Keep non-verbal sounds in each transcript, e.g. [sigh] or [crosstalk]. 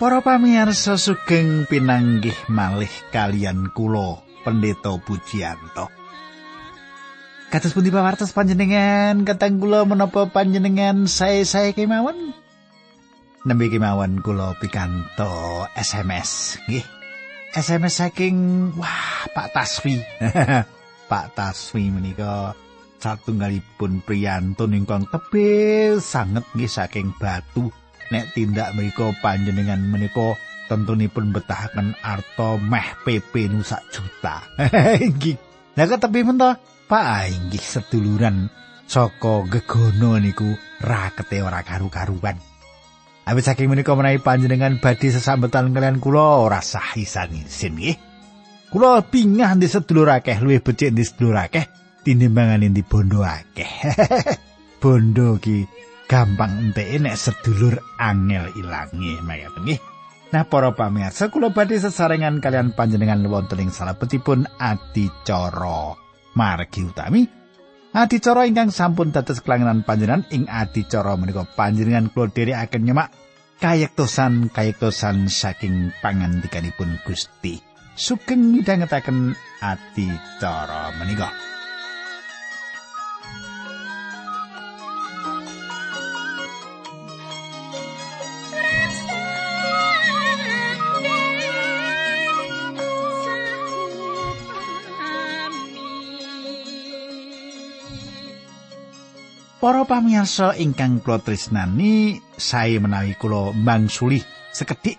Para pamirsa sugeng pinanggih malih kalian kula Pendeta Pujianto. Kados pundi pawartos panjenengan katang kula menapa panjenengan sae-sae kemawon? Nembe kemawon kula pikanto SMS nggih. SMS saking wah Pak Taswi. [laughs] Pak Taswi menika satunggalipun priyantun ingkang tebih sanget nggih saking batu. Nek tindak menika panjenengan menika tentunipun betahaken arta meh PP nu sak juta. [laughs] Inggih. Lah kok tepi mento, Pak inggih seduluran saka gegono niku rakete ora karu-karuan. Awit saking menika menawi panjenengan badhe sesambetan kalian kula ora sah isan isin nggih. Kula pingah ndi sedulur akeh luwih becik ndi sedulur akeh tinimbangane ndi bondo akeh. [laughs] bondo ki gampang enteke nek sedulur angel ilangi mayat nggih. Nah para pamirsa kula badhe sesarengan kalian panjenengan wonten ing salebetipun adicara margi utami. Adicara ingkang sampun dados kelangenan panjenengan ing adicara menika panjenengan kula dherekaken nyemak kayektosan kayektosan saking pangandikanipun Gusti. Sugeng midhangetaken adicara menika. Para pamirsa ingkang kula tresnani, sae menawi kula mangsuli sekedhik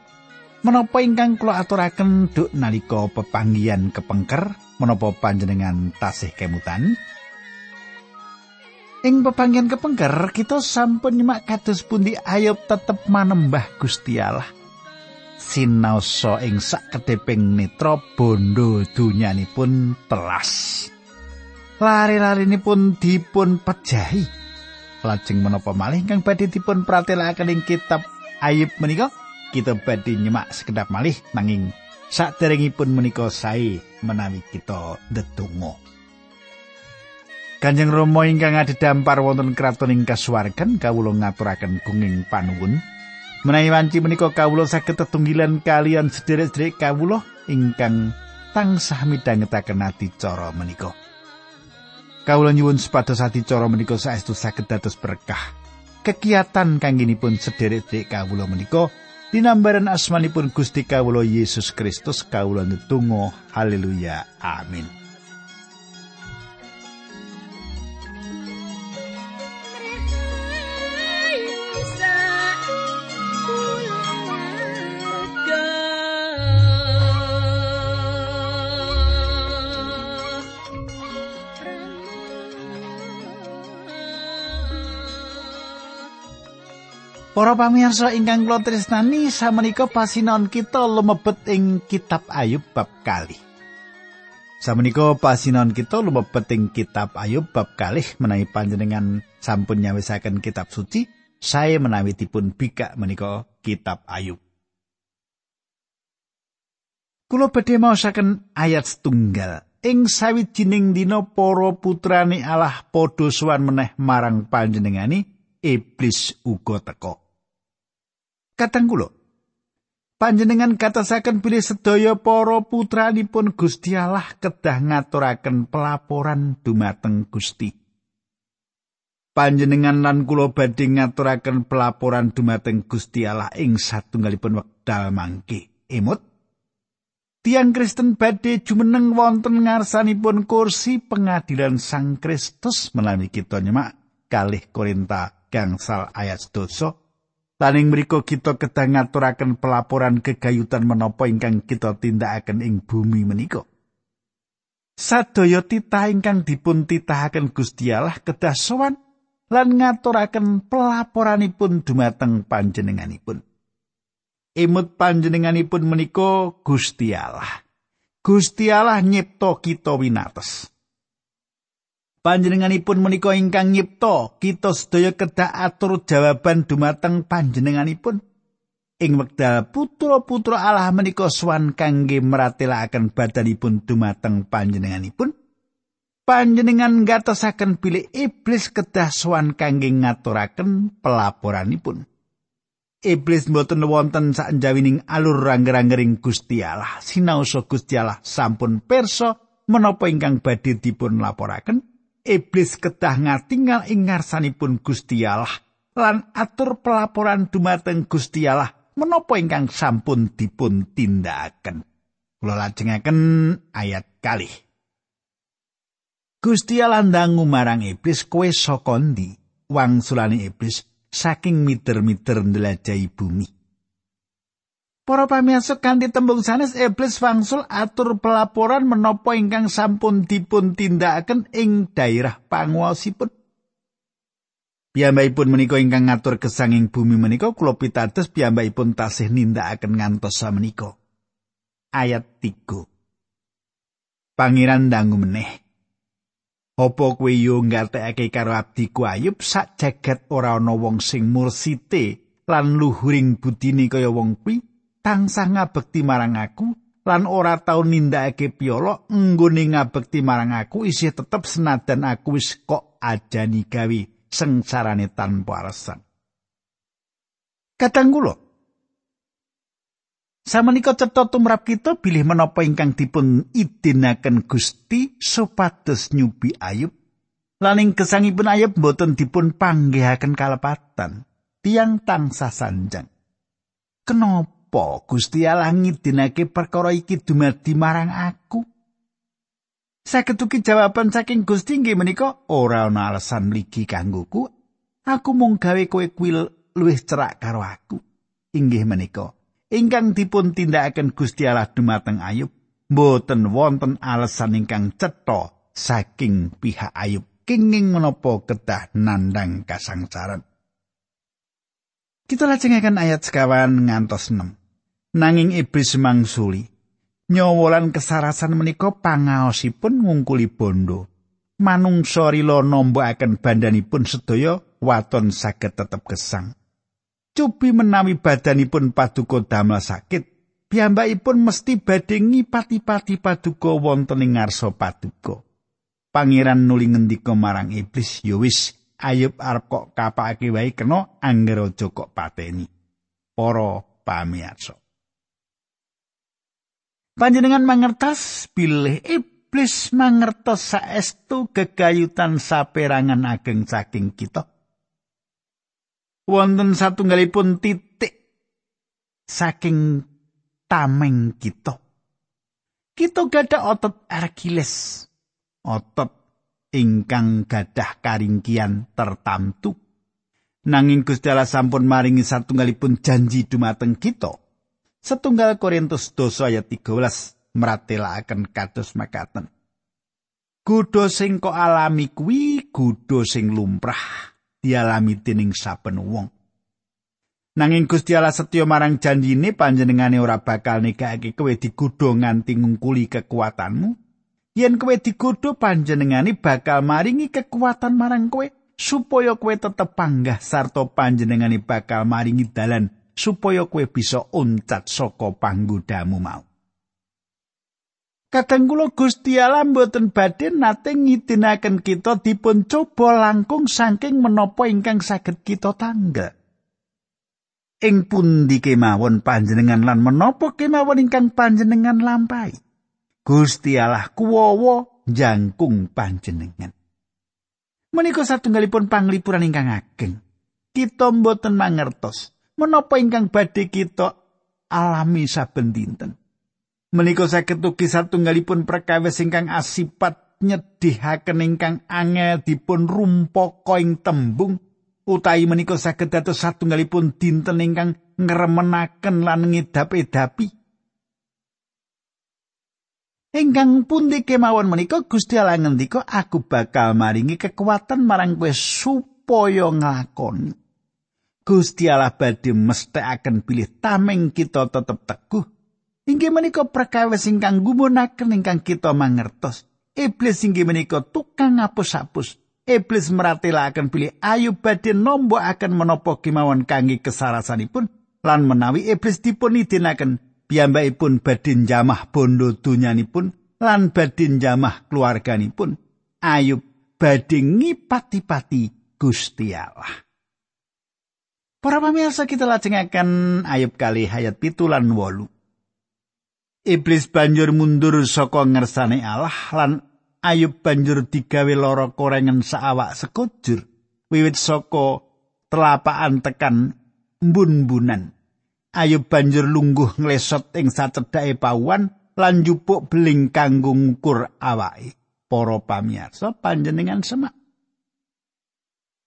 menapa ingkang kula aturaken duk nalika pepanggihan kepengker menapa panjenengan tasih kemutan. Ing pepanggihan kepengker kita sampun nyemak kados pundi Ayub tetep manembah Gusti Allah. Sinaosa ing sakedheping netra bondo dunyanipun telas. Lari-larinipun dipun pejahi. Lajeng menapa malih kang badhe dipun pratelakaken ing kitab Ayub menika kita badhe nyemak sekedap malih nanging saderengipun menika sae menawi kita ndedonga Kanjeng Rama ingkang adhedhampar wonten kraton ing kasuwargan kawula ngaturaken gunging panuwun menawi wanci menika kawula saged tetunggilan kalian sederek-sederek kawula ingkang tansah midhangetaken ati cara menika. Kawula nyuwun supados adicara menika saestu saged dados berkah. Kegiatan kangginipun sederek-sederek kawula menika dinambaran asmanipun Gusti kawula Yesus Kristus kawula netunggal haleluya. Amin Para pamirsa ingkang kula tresnani, samenika pasinon kita lumebet ing kitab Ayub bab kali. Samenika pasinon kita lumebet ing kitab Ayub bab kalih menawi panjenengan sampun nyawisaken kitab suci, saya menawi dipun bikak menika kitab Ayub. Kulo badhe maosaken ayat setunggal. Ing sawijining dina para putrane Allah padha suwan meneh marang panjenengani iblis uga teka. Katang kula. Panjenengan katasaken bilih sedaya para putranipun Gusti Allah kedah ngaturaken pelaporan dumateng Gusti. Panjenengan lan kula badhe ngaturaken pelaporan dumateng Gusti Allah ing satunggalipun wekdal mangke. Emut Tiang Kristen badhe jumeneng wonten ngarsanipun kursi pengadilan Sang Kristus menawi kita nyemak kalih Korinta gangsal ayat dosa Taning mriku kita kedah ngaturaken pelaporan kegayutan menapa ingkang kita tindakaken ing bumi menika. Sadaya titah ingkang dipun titahaken Gusti Allah kedah sowan lan ngaturaken pelaporanipun dumateng panjenenganipun. Imut panjenenganipun menika Gusti Allah. Gusti Allah nyipta kita winates. Panjenenganipun menika ingkang nyipta kita sedaya kedah atur jawaban dumateng panjenenganipun ing wekdal putra-putra Allah menika swan kangge meratelaken badanipun dumateng panjenenganipun panjenengan ngatosaken bilih iblis kedah swan kangge ngaturaken pelaporanipun iblis mboten wonten saenjawining alur rangger-rangering Gusti Allah. Sinaosa Gusti Allah sampun pirsa menapa ingkang badhe dipun laporaken. Iblis kedah ngatingal ing ngarsanipun Gusti Allah lan atur pelaporan dumateng Gusti Allah menapa ingkang sampun dipun tindakaken. Kula lajengaken ayat kalih. Gusti Allah ndangu marang iblis kowe saka ndi? Wangsulane iblis saking miter-miter ndelajahi bumi. Para pamirsa kanthi tembung sanes iblis wangsul atur pelaporan menapa ingkang sampun dipun tindakaken ing daerah panguwasipun. Piyambakipun menika ingkang ngatur gesanging bumi menika kula pitados piyambakipun tasih nindakaken ngantos samenika. Ayat 3. Pangeran dangu meneh. Apa kowe yo ngatekake karo abdiku Ayub sak jagat ora ana wong sing mursite lan luhuring budine kaya wong kuwi tansah ngabekti marang aku lan ora tau nindakake piolo nggone ngabekti marang aku isih tetep senadan aku wis kok ajani gawe sengsarane tanpa alasan. Kadang kula Samenika cetha tumrap kita bilih menapa ingkang dipun idinaken Gusti supados nyubi Ayub. Laning gesangipun Ayub boten dipun panggihaken kalepatan. Tiang tangsa sanjang. Kenapa Gusti Allah ngidinake perkara iki dumadi marang aku? Saketuki jawaban saking Gusti nggih menika ora ana alasan mligi kanggoku. Aku mung gawe kowe kuil luwih cerak karo aku. Inggih menika ingkang dipun tindakaken Gusti Allah dumateng Ayub mboten wonten alasan ingkang cetha saking pihak Ayub kenging menapa kedah nandang kasangsaran. Kita lajengaken ayat sekawan ngantos 6. Nanging iblis mangsuli. Nyowolan kesarasan menika pangaosipun ngungkuli bondo. Manungsa rila nombokaken bandanipun sedaya waton saged tetep gesang. cubi menawi badanipun paduka damel sakit piyambakipun mesti badhe ngipati-pati paduka wonten ing ngarsa paduka pangeran nuli ngendika marang iblis ya wis ayub arep kok kapake wae kena angger aja kok pateni para pamirsa panjenengan mangertos pilih iblis mangertos saestu gegayutan saperangan ageng saking kita wonten satunggalipun titik saking tameng kita. Kita gadah otot Achilles. Otot ingkang gadah karingkian tertamtu. Nanging Gusti sampun maringi satunggalipun janji dumateng kita. Setunggal Korintus dosa ayat 13 meratelaken kados makaten. Gudo sing kok alami kuwi gudo sing lumrah. dialami dening saben wong. Nanging Gusti Allah setya marang janjine panjenengane ora bakal nekake kowe digodho nganti ngungkuli kekuatanmu. Yen kowe digodho panjenengane bakal maringi kekuatan marang kowe supaya kowe tetep panggah sarta panjenengane bakal maringi dalan supaya kowe bisa uncat saka panggodamu mau. Kadang kula Gusti Allah mboten badhe nate ngidinaken kita dipun coba langkung saking menapa ingkang saged kita tangga. Ing pundi kemawon panjenengan lan menapa kemawon ingkang panjenengan lampahi. Gusti Allah kuwowo jangkung panjenengan. Menika satunggalipun panglipuran ingkang ageng. Kita mboten mangertos menapa ingkang badhe kita alami saben dinten. Menika saged ugi satunggalipun perkawis ingkang asipat nyedihaken ingkang angel dipun rumpaka ing tembung utawi menika saged dados satunggalipun dinten ingkang ngremenaken lan ngedap-edapi. Ingkang pundi kemawon menika Gusti Allah ngendika aku bakal maringi kekuatan marang kowe supaya nglakoni. Gusti Allah badhe mesthekaken pilih tameng kita tetep teguh Inggih menika perkawis ingkang gumunaken ingkang kita mangertos. Iblis inggih menika tukang ngapus-hapus. Iblis meratelaken pilih ayu badhe akan menapa kemawon kangge kesarasanipun lan menawi iblis dipun idinaken piyambakipun badhe jamah bondo dunyanipun lan badhe jamah keluarganipun. Ayub badhe ngipati-pati Gusti Allah. Para pamirsa kita lajengaken ayub kali hayat pitulan wolu. Iblis banjur mundur saka ngersane Allah lan ayub banjur digawe lara korengen saawak sekujur wiwit saka telapaan tekan mbun-bunan. Ayub banjur lungguh nglesot ing sacedhake pawan lan njupuk beling kanggo ngukur awake. Para pamirsa panjenengan semak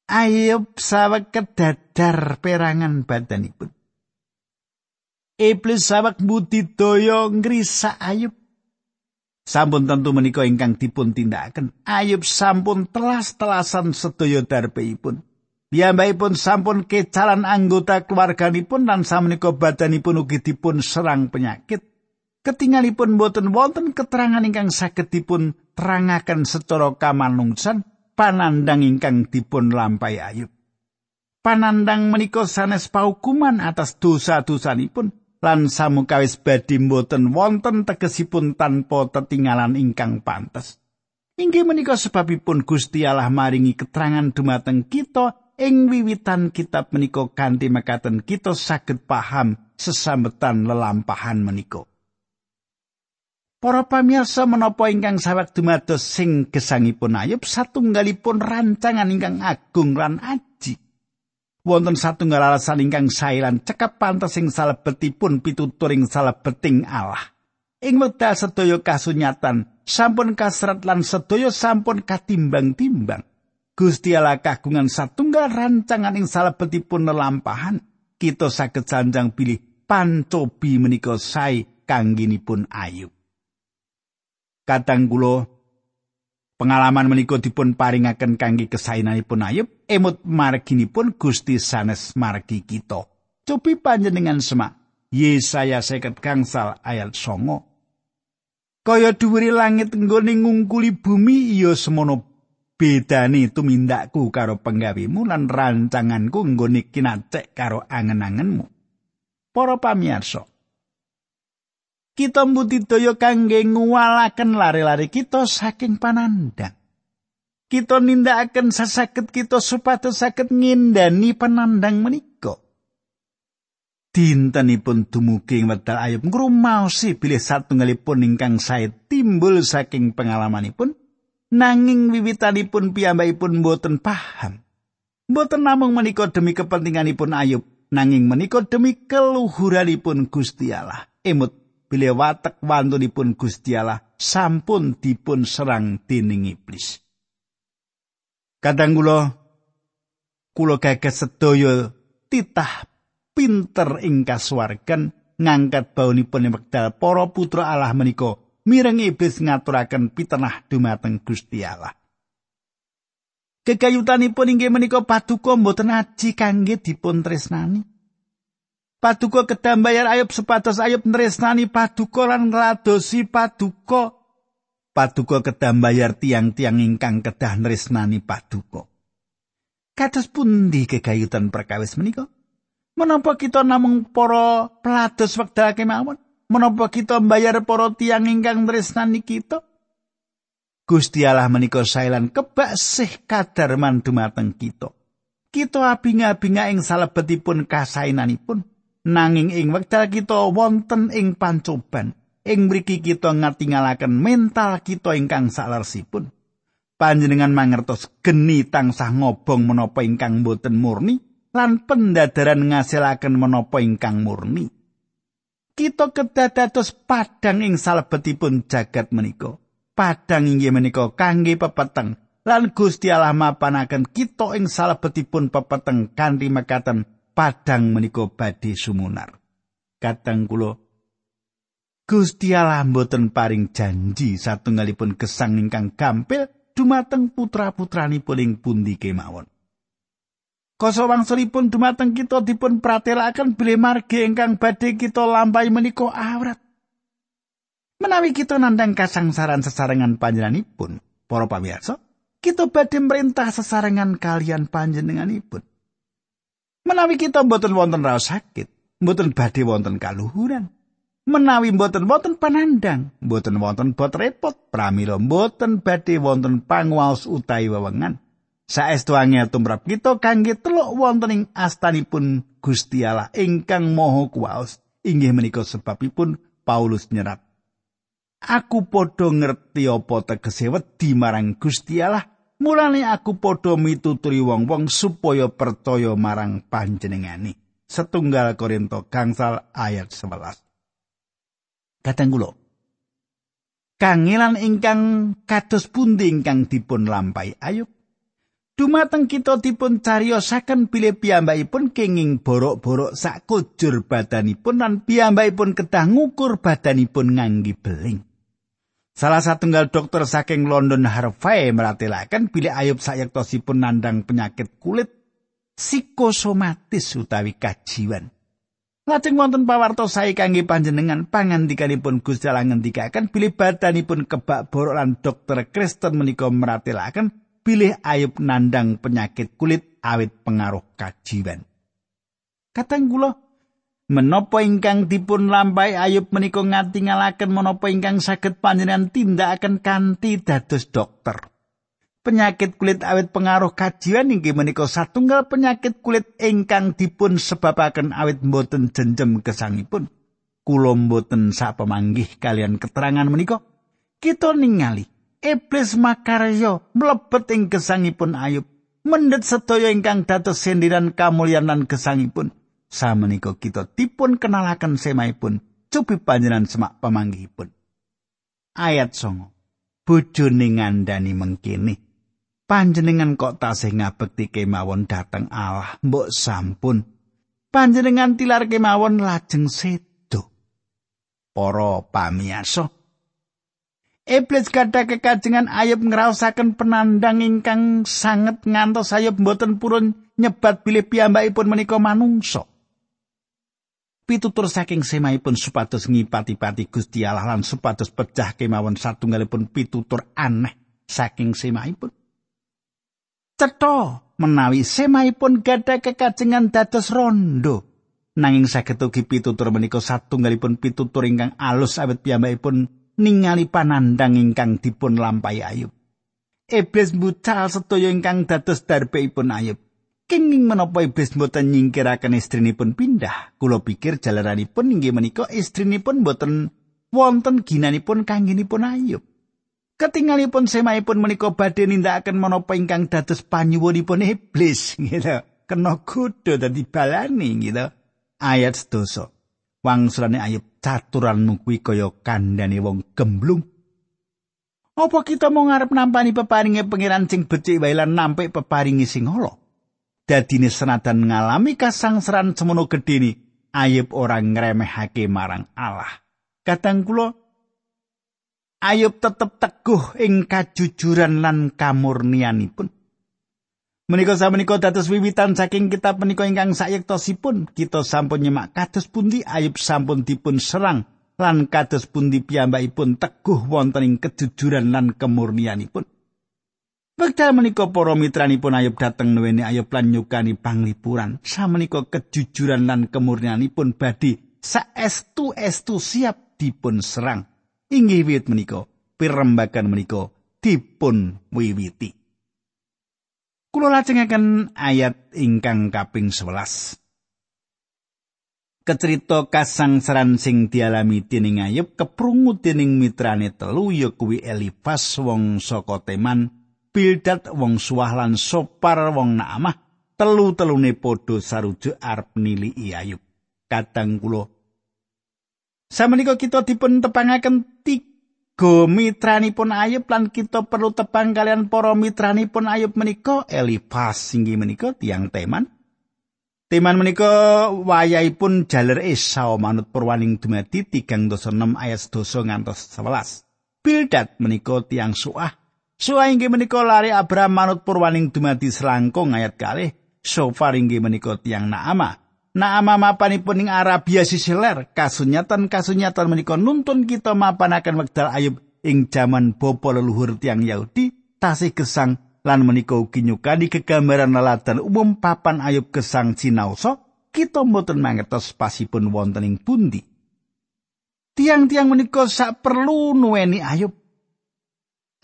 Ayub sawek kedadar perangan badanipun. Iblis sawek budidaya ngrisak Ayub. Sampun tentu menika ingkang dipun tindakaken. Ayub sampun telas-telasan sedaya darpeipun. Piyambakipun sampun kecalan anggota keluarganipun lan samenika badanipun ugi dipun serang penyakit. Ketingalipun boten wonten keterangan ingkang saged dipun terangaken secara kamanungsan panandang ingkang dipun lampahi Ayub. Panandang menika sanes paukuman atas dosa-dosanipun lan samukawis badhe mboten wonten tegesipun tanpa tetinggalan ingkang pantes. Inggih menika sebabipun Gusti Allah maringi keterangan dumateng kita ing wiwitan kitab menika kanthi mekaten kita saged paham sesambetan lelampahan menika. Para pamirsa menapa ingkang sawet dumados sing gesangipun Ayub satunggalipun rancangan ingkang agung lan aji. Wonten satunggal alasan ingkang sae lan cekap pantes sing salebetipun pituturing salebeting Allah. Ing wekdal sedaya kasunyatan sampun kasrat lan sedaya sampun katimbang-timbang. Gusti Allah kagungan satunggal rancangan ing salebetipun lelampahan. Kita saged sanjang pilih pancobi menika sae kangginipun Ayub. Kadang kula pengalaman menika dipun paringaken kangge kesaenanipun Ayub emut marginipun Gusti sanes margi kita. Cobi panjenengan semak. Yesaya seket gangsal ayat songo. Kaya dhuwuri langit nggone ngungkuli bumi iya semono bedane tumindakku karo penggawimu lan rancanganku nggone kinacek karo angen-angenmu. Para pamirsa kita mbudidaya kangge nguwalaken lari-lari kita saking panandang. Kita nindakaken sasaged kita supados saged ngindani panandang menika. Dintenipun dumugi ing wekdal ayub ngrumaosi bilih satunggalipun ingkang sae timbul saking pengalamanipun nanging wiwitanipun piyambakipun boten paham. Boten namung menika demi kepentinganipun ayub nanging menika demi keluhuranipun Gusti Allah. Emut bilih watek wantunipun Gusti Allah sampun dipun serang dening iblis. Kadang kula kula gagas sedaya titah pinter ing kasuwargan ngangkat baunipun wekdal para putra Allah menika mireng iblis ngaturaken pitenah dumateng Gusti Allah. Kekayutanipun inggih menika paduka mboten aji kangge dipun tresnani. Paduka kedah bayar Ayub supados Ayub nresnani paduka lan ngladosi paduka. Paduka kedah tiang-tiang ingkang kedah nresnani paduka. Kados pundi kegayutan perkawis menika? Menapa kita namung para pelados wekdal kemawon? Menapa kita mbayar para tiang ingkang nresnani kita? Gusti Allah menika sailan kebak sih kadar mandumateng kita. Kita abinga-abinga ing salebetipun kasainanipun. Nanging ing wekdal kita wonten ing pancoban ing mriki kita ngatingalaken mental kita ingkang salersipun panjenengan mangertos geni tansah ngobong menapa ingkang boten murni lan pendadaran ngasilaken menapa ingkang murni. Kita kedah dados padang ing salebetipun jagat menika. Padang inggih menika kangge pepeteng lan Gusti Allah mapanaken kita ing salebetipun pepeteng kanthi mekaten padang menika badhe sumunar. Kadang kula Gusti Allah mboten paring janji satunggalipun gesang ingkang gampil dumateng putra-putranipun ing pundi kemawon. Koso wangsulipun dumateng kita dipun pratelakaken bilih margi ingkang badhe kita lampahi menika awrat. Menawi kita nandang kasangsaran sesarengan panjenenganipun, para pamirsa, kita badhe merintah sesarengan kalian panjenenganipun. Menawi kita mboten wonten raos sakit, mboten badhe wonten kaluhuran. Menawi mboten wonten panandang, mboten wonten bot repot, pramila mboten badhe wonten panguwaos utawi wewengan. saestu angel tumrap kita kangge teluk wonten ing astanipun Gusti Allah ingkang Maha Kuwaos inggih menika sebabipun Paulus nyerat Aku padha ngerti apa tegese wedi marang Gusti Allah mulane aku padha mituturi wong-wong supaya percaya marang panjenengane setunggal Korinto gangsal ayat 11 Kadang kula Kangelan ingkang kados pundi ingkang dipun lampahi Ayub. Dumateng kita dipun cariyosaken bilih piyambakipun kenging borok-borok sak kujur badanipun lan piyambakipun kedah ngukur badanipun ngangge beling. Salah satunggal dokter saking London Harvey meratelaken bilih Ayub sayektosipun nandang penyakit kulit psikosomatis utawi kajiwan. Lajeng wonten pawarto sae kangge panjenengan pangandikanipun Gusti Allah ngendikaken bilih badanipun kebak borok lan dokter Kristen menika meratelaken bilih ayub nandang penyakit kulit awit pengaruh kajiwan. Katang kula menapa ingkang dipun lampahi ayub menika ngatingalaken menapa ingkang saged panjenengan tindakaken kanthi dados dokter. Penyakit kulit awit pengaruh kajian inggih menika satunggal penyakit kulit ingkang dipun sebabaken awit mboten jenjem gesangipun. Kula mboten sapemanggih kalian keterangan menika kita ningali iblis makarya mlebet ing gesangipun Ayub mendhet sedaya ingkang dados sendiran kamulyan lan gesangipun samenika kita dipun kenalaken semaipun cupi panjenengan semak pamanggihipun. Ayat songo. Bojone ngandani mengkini panjenengan kok tasih ngabekti kemawon dateng Allah mbok sampun. Panjenengan tilar kemawon lajeng sedo para pamiyasa Iblis kata kekajengan ayub ngraosaken penandang ingkang sanget ngantos ayub mboten purun nyebat bilih piyambakipun menika manungsa. Pitutur saking semaipun supados ngipati-pati Gusti Allah lan supados pecah kemawon satunggalipun pitutur aneh saking semaipun. Cetha menawi semaipun gadah kekajengan dados rondo. Nanging saged ugi pitutur menika satunggalipun pitutur ingkang alus awit piyambakipun ningali panandang ingkang dipun lampahi Ayub. Iblis mbucal sedaya ingkang dados darbeipun Ayub. Kenging menapa iblis mboten nyingkiraken istrinipun pindah? Kula pikir jalaranipun inggih menika istrinipun mboten wonten ginanipun kanggenipun Ayub. Ketingalipun semaipun menika badhe nindakaken menapa ingkang dados panyuwunipun iblis [laughs] gitu. Kena kudu dadi balani gitu. Ayat sedoso. Wangsulane Ayub caturanmu kuwi kaya kandhane wong gemblung. Apa kita mau ngarep nampani peparinge pangeran sing becik wae lan nampik peparinge sing? Dadine senadan ngalami kasangsaran semono gedhe Ayub ora ngremehake marang Allah. Kadang kula Ayub tetep teguh ing kajujuran lan kamurnianipun. Menika samenika dados wiwitan saking kitab menika ingkang sayektosipun kita sampun nyemak kados pundi Ayub sampun dipun serang lan kados pundi piyambakipun teguh wonten ing kejujuran lan kemurnianipun. Wekdal menika para mitranipun Ayub dateng nuweni Ayub lan nyukani panglipuran. Samenika kejujuran lan kemurnianipun badhe saestu-estu siap dipun serang. Inggih wiwit menika pirembagan menika dipun wiwiti. Kulo lajengaken ayat ingkang kaping 11. Kecerita kasangsaran sing dialami dening Ayub keprungu dening mitrane telu ya kuwi Elifas wong saka Teman, Bildad wong Suah lan Sopar wong Naamah, telu-telune padha sarujuk arep niliki Ayub. Kadang kula Samenika kita dipun tepangaken tiga mitranipun Ayub lan kita perlu tepang kalian para mitranipun Ayub menika Elifas inggih menika tiang Teman. Teman menika wayahipun jaler Esau manut purwaning dumadi 3.6 ayat 2 ngantos 11. Bildad menika tiang Suah. Suah inggih menika lari Abraham manut purwaning dumadi selangkung ayat kalih. Sofar inggih menika tiang Naamah. Naama mapanipun ing Arabia sisi ler, kasunyatan kasunyatan menika nuntun kita mapanaken wekdal Ayub ing jaman bapa leluhur tiang Yahudi tasih gesang lan menika ugi nyukani kegambaran laladan umum papan Ayub gesang sinaosa kita mboten mangertos pasipun wonten ing pundi. Tiang-tiang menika sak perlu nuweni Ayub.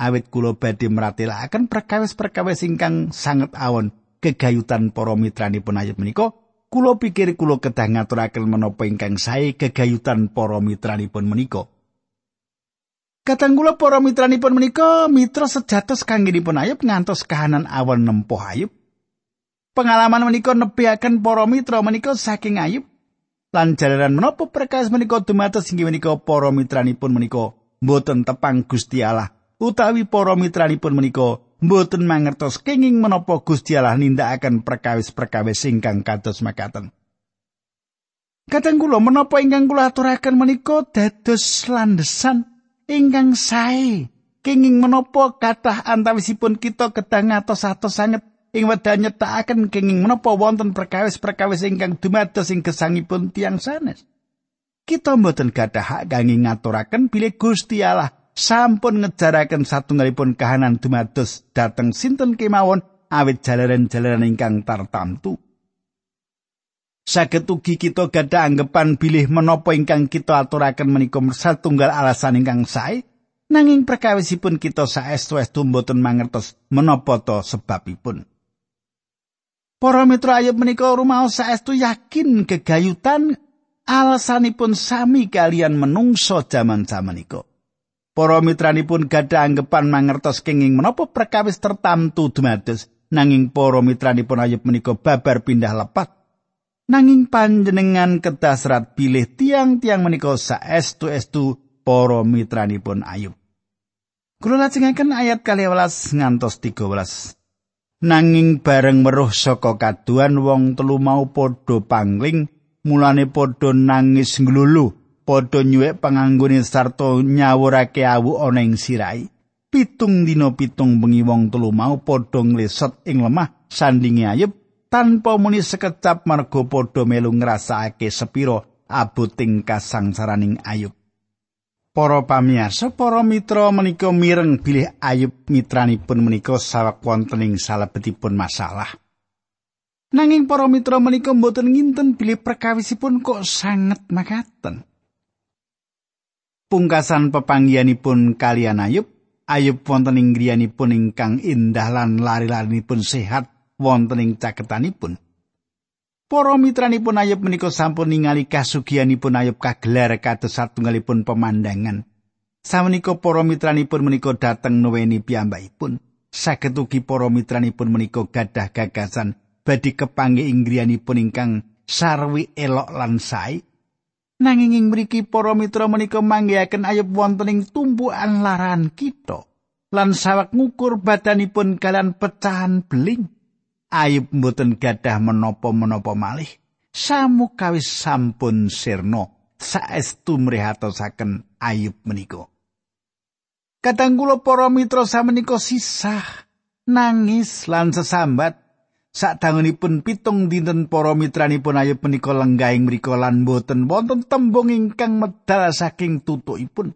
Awit kula badhe meratelaken perkawis-perkawis ingkang sanget awon. Kegayutan para mitranipun ayub menika kula pikir kula kedah ngaturaken menapa ingkang sae kegayutan para mitranipun menika. Katang kula para mitranipun menika mitra sejatos kanggenipun ayub ngantos kahanan awon nempuh ayub. Pengalaman menika nebiaken para mitra menika saking ayub. Lan jalaran menapa perkawis menika dumados inggih menika para mitranipun menika. Mboten tepang Gusti Allah utawi para mitranipun menika mboten mangertos kenging menapa Gusti Allah nindakaken perkawis-perkawis ingkang kados makaten. Kadang kula menapa ingkang kula aturaken menika dados landesan ingkang sae. Kenging menapa kathah antawisipun kita kedah ngatos-atos sanget ing wedal nyetakaken kenging menapa wonten perkawis-perkawis ingkang dumados ing gesangipun tiang sanes. Kita mboten gadah hak kangge ngaturaken bilih Gusti Allah sampun ngejaraken satunggalipun kahanan dumados dateng sinten kemawon awit jalaran-jalaran ingkang tartamtu. Saged ugi kita gadah anggapan bilih menapa ingkang kita aturaken menika satunggal alasan ingkang sae nanging perkawisipun kita saestu-estu mboten mangertos menapa to sebabipun. Para mitra ayub menika rumaos saestu yakin gegayutan alasanipun sami kalian menungso jaman-jaman iku. Para mitranipun gadah anggapan mangertos kenging menapa perkawis tertamtu dumados nanging para mitranipun ayub menika babar pindah lepat. Nanging panjenengan kedah serat pilih tiang-tiang menika saestu-estu para mitranipun ayub. Kula lajengaken ayat 12 ngantos 13 Nanging bareng weruh saka kaduan wong telu mau padha pangling mulane padha nangis nglulu padha nyuwek panganggone sarta nyawurake awu ana ing sirai. Pitung dina pitung bengi wong telu mau padha nglesot ing lemah sandinge ayub tanpa muni sekecap marga padha melu ngrasakake sepira aboting kasangsaraning ayub. Para pamirsa, para mitra menika mireng bilih ayub mitranipun menika sawek wonten ing salebetipun masalah. Nanging para mitra menika mboten nginten bilih perkawisipun kok sanget makaten. Pungkasan pepanggianipun kalian Ayub, Ayub wonten ing griyanipun ingkang indah lan lari-larinipun sehat wonten ing caketanipun. Para mitranipun Ayub menika sampun ningali kasugianipun Ayub kagelar kados satunggalipun pemandangan. Samenika para mitranipun menika dateng nuweni piyambakipun. Saged ugi para mitranipun menika gadah gagasan badhe kepanggih ing griyanipun ingkang sarwi elok lan sae Nanging ing mriki para mitra menika manggihaken ayub wonten ing tumpukan laran kita lan sawek ngukur badanipun kalian pecahan beling. Ayub mboten gadah menapa-menapa malih. Samu kawis sampun sirno saestu mrihatosaken ayub menika. Kadang kula para mitra samenika sisah nangis lan sesambat Sadangunipun pitung dinten para mitranipun ayub menika lenggahing mriku lan boten wonten tembung ingkang medal saking tutukipun.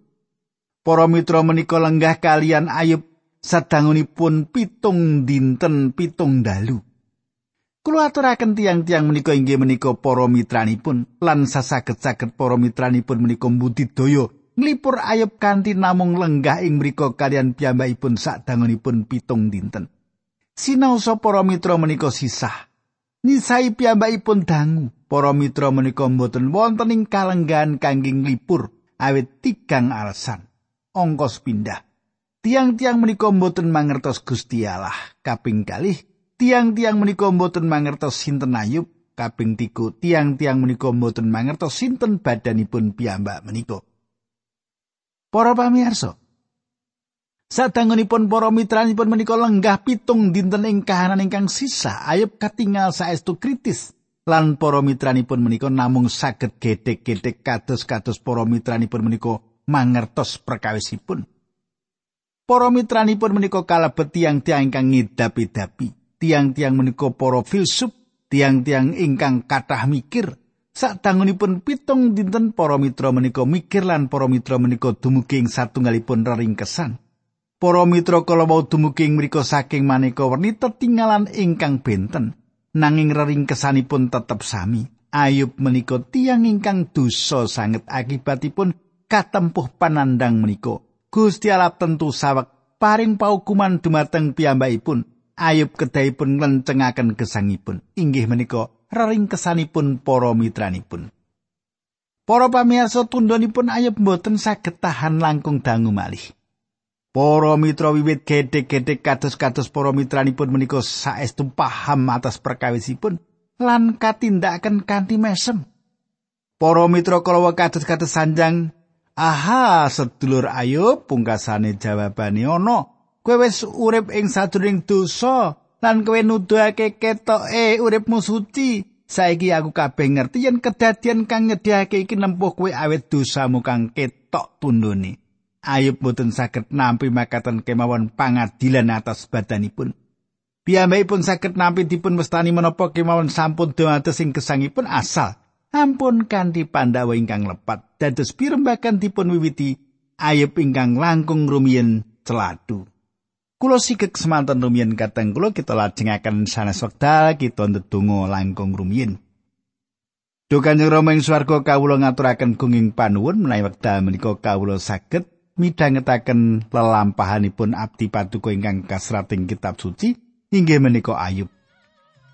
Para mitra menika lenggah kalian ayub sadangunipun pitung dinten pitung dalu. Kula aturaken tiang-tiang menika inggih menika para mitranipun lan sasaget-saget para mitranipun menika budidaya nglipur ayub kanthi namung lenggah ing mriku kalian piyambakipun sadangunipun pitung dinten. Sinaosa para mitra menika sisah. Nisai piyambakipun dangu. Para mitra menika mboten wonten ing kalenggan kangge nglipur awit tigang alasan. Ongkos pindah. Tiang-tiang menika mboten mangertos Gusti Allah. Kaping kalih, tiang-tiang menika mboten mangertos sinten Ayub. Kaping tiku, tiang-tiang menika mboten mangertos sinten badanipun piyambak menika. Para pamirsa, Sadangunipun para mitranipun menika lenggah pitung dinten ing kahanan ingkang sisa, ayub katingal saestu kritis. Lan para mitranipun menika namung saged gedhe-gedhe kados-kados para mitranipun menika mangertos perkawisipun. Para mitranipun menika kalebet tiang-tiang ingkang ngidapi-dapi, tiang-tiang menika para filsuf, tiang-tiang ingkang kathah mikir. Sadangunipun pitung dinten para mitra menika mikir lan para mitra menika dumugi ing satunggalipun reringkesan. Para mitra kala wau dumugi mriku saking maneka werni tetinggalan ingkang benten nanging reringkesanipun tetep sami. Ayub menika tiang ingkang dosa sanget akibatipun katempuh panandang menika. Gusti Allah tentu sawek paring paukuman dumateng piyambakipun. Ayub kedahipun nglencengaken gesangipun. Inggih menika reringkesanipun para mitranipun. Para pamirsa tundhonipun Ayub mboten saged tahan langkung dangu malih. Para mitra wiwit gedhe-gedhe kados-kados para mitranipun menika saestu paham atas perkawisipun lan katindakaken kanthi mesem. Para mitra kala kados-kados sanjang, "Aha, sedulur ayo pungkasane jawabane ana, kowe wis urip ing sadurung dosa lan kowe nuduhake ketoke uripmu suci." Saiki aku kabeh ngerti yen kedadian kang nyediake iki nempuh kowe awet dosamu kang ketok tundune. Ayub boten saged nampi makaten kemawon pangadilan atas badanipun. Piyambakipun saged nampi dipun mestani menapa kemawon sampun dumados ing gesangipun asal ampun kanthi pandhawa ingkang lepat dados pirembagan dipun wiwiti Ayub ingkang langkung rumiyin celadu. Kulo sikek semanten rumiyin kateng kulo kita lajengaken sanes wekdal kita ndedonga langkung rumiyin. Duh Kanjeng Rama ing swarga kawula ngaturaken gunging panuwun menawi wekdal menika kawula saged midhangetaken lelampahanipun abdi paduka ingkang kasrating kitab suci inggih menika Ayub.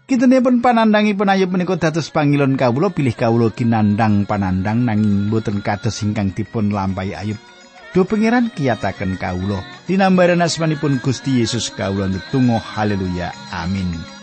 Kintenipun panandangipun Ayub menika dados pangilon kawula pilih kawula kinandang panandang nanging boten kados ingkang dipun lampahi Ayub. Do pangeran kiyataken kawula. Dinambaran asmanipun Gusti Yesus kawula netunggal haleluya. Amin.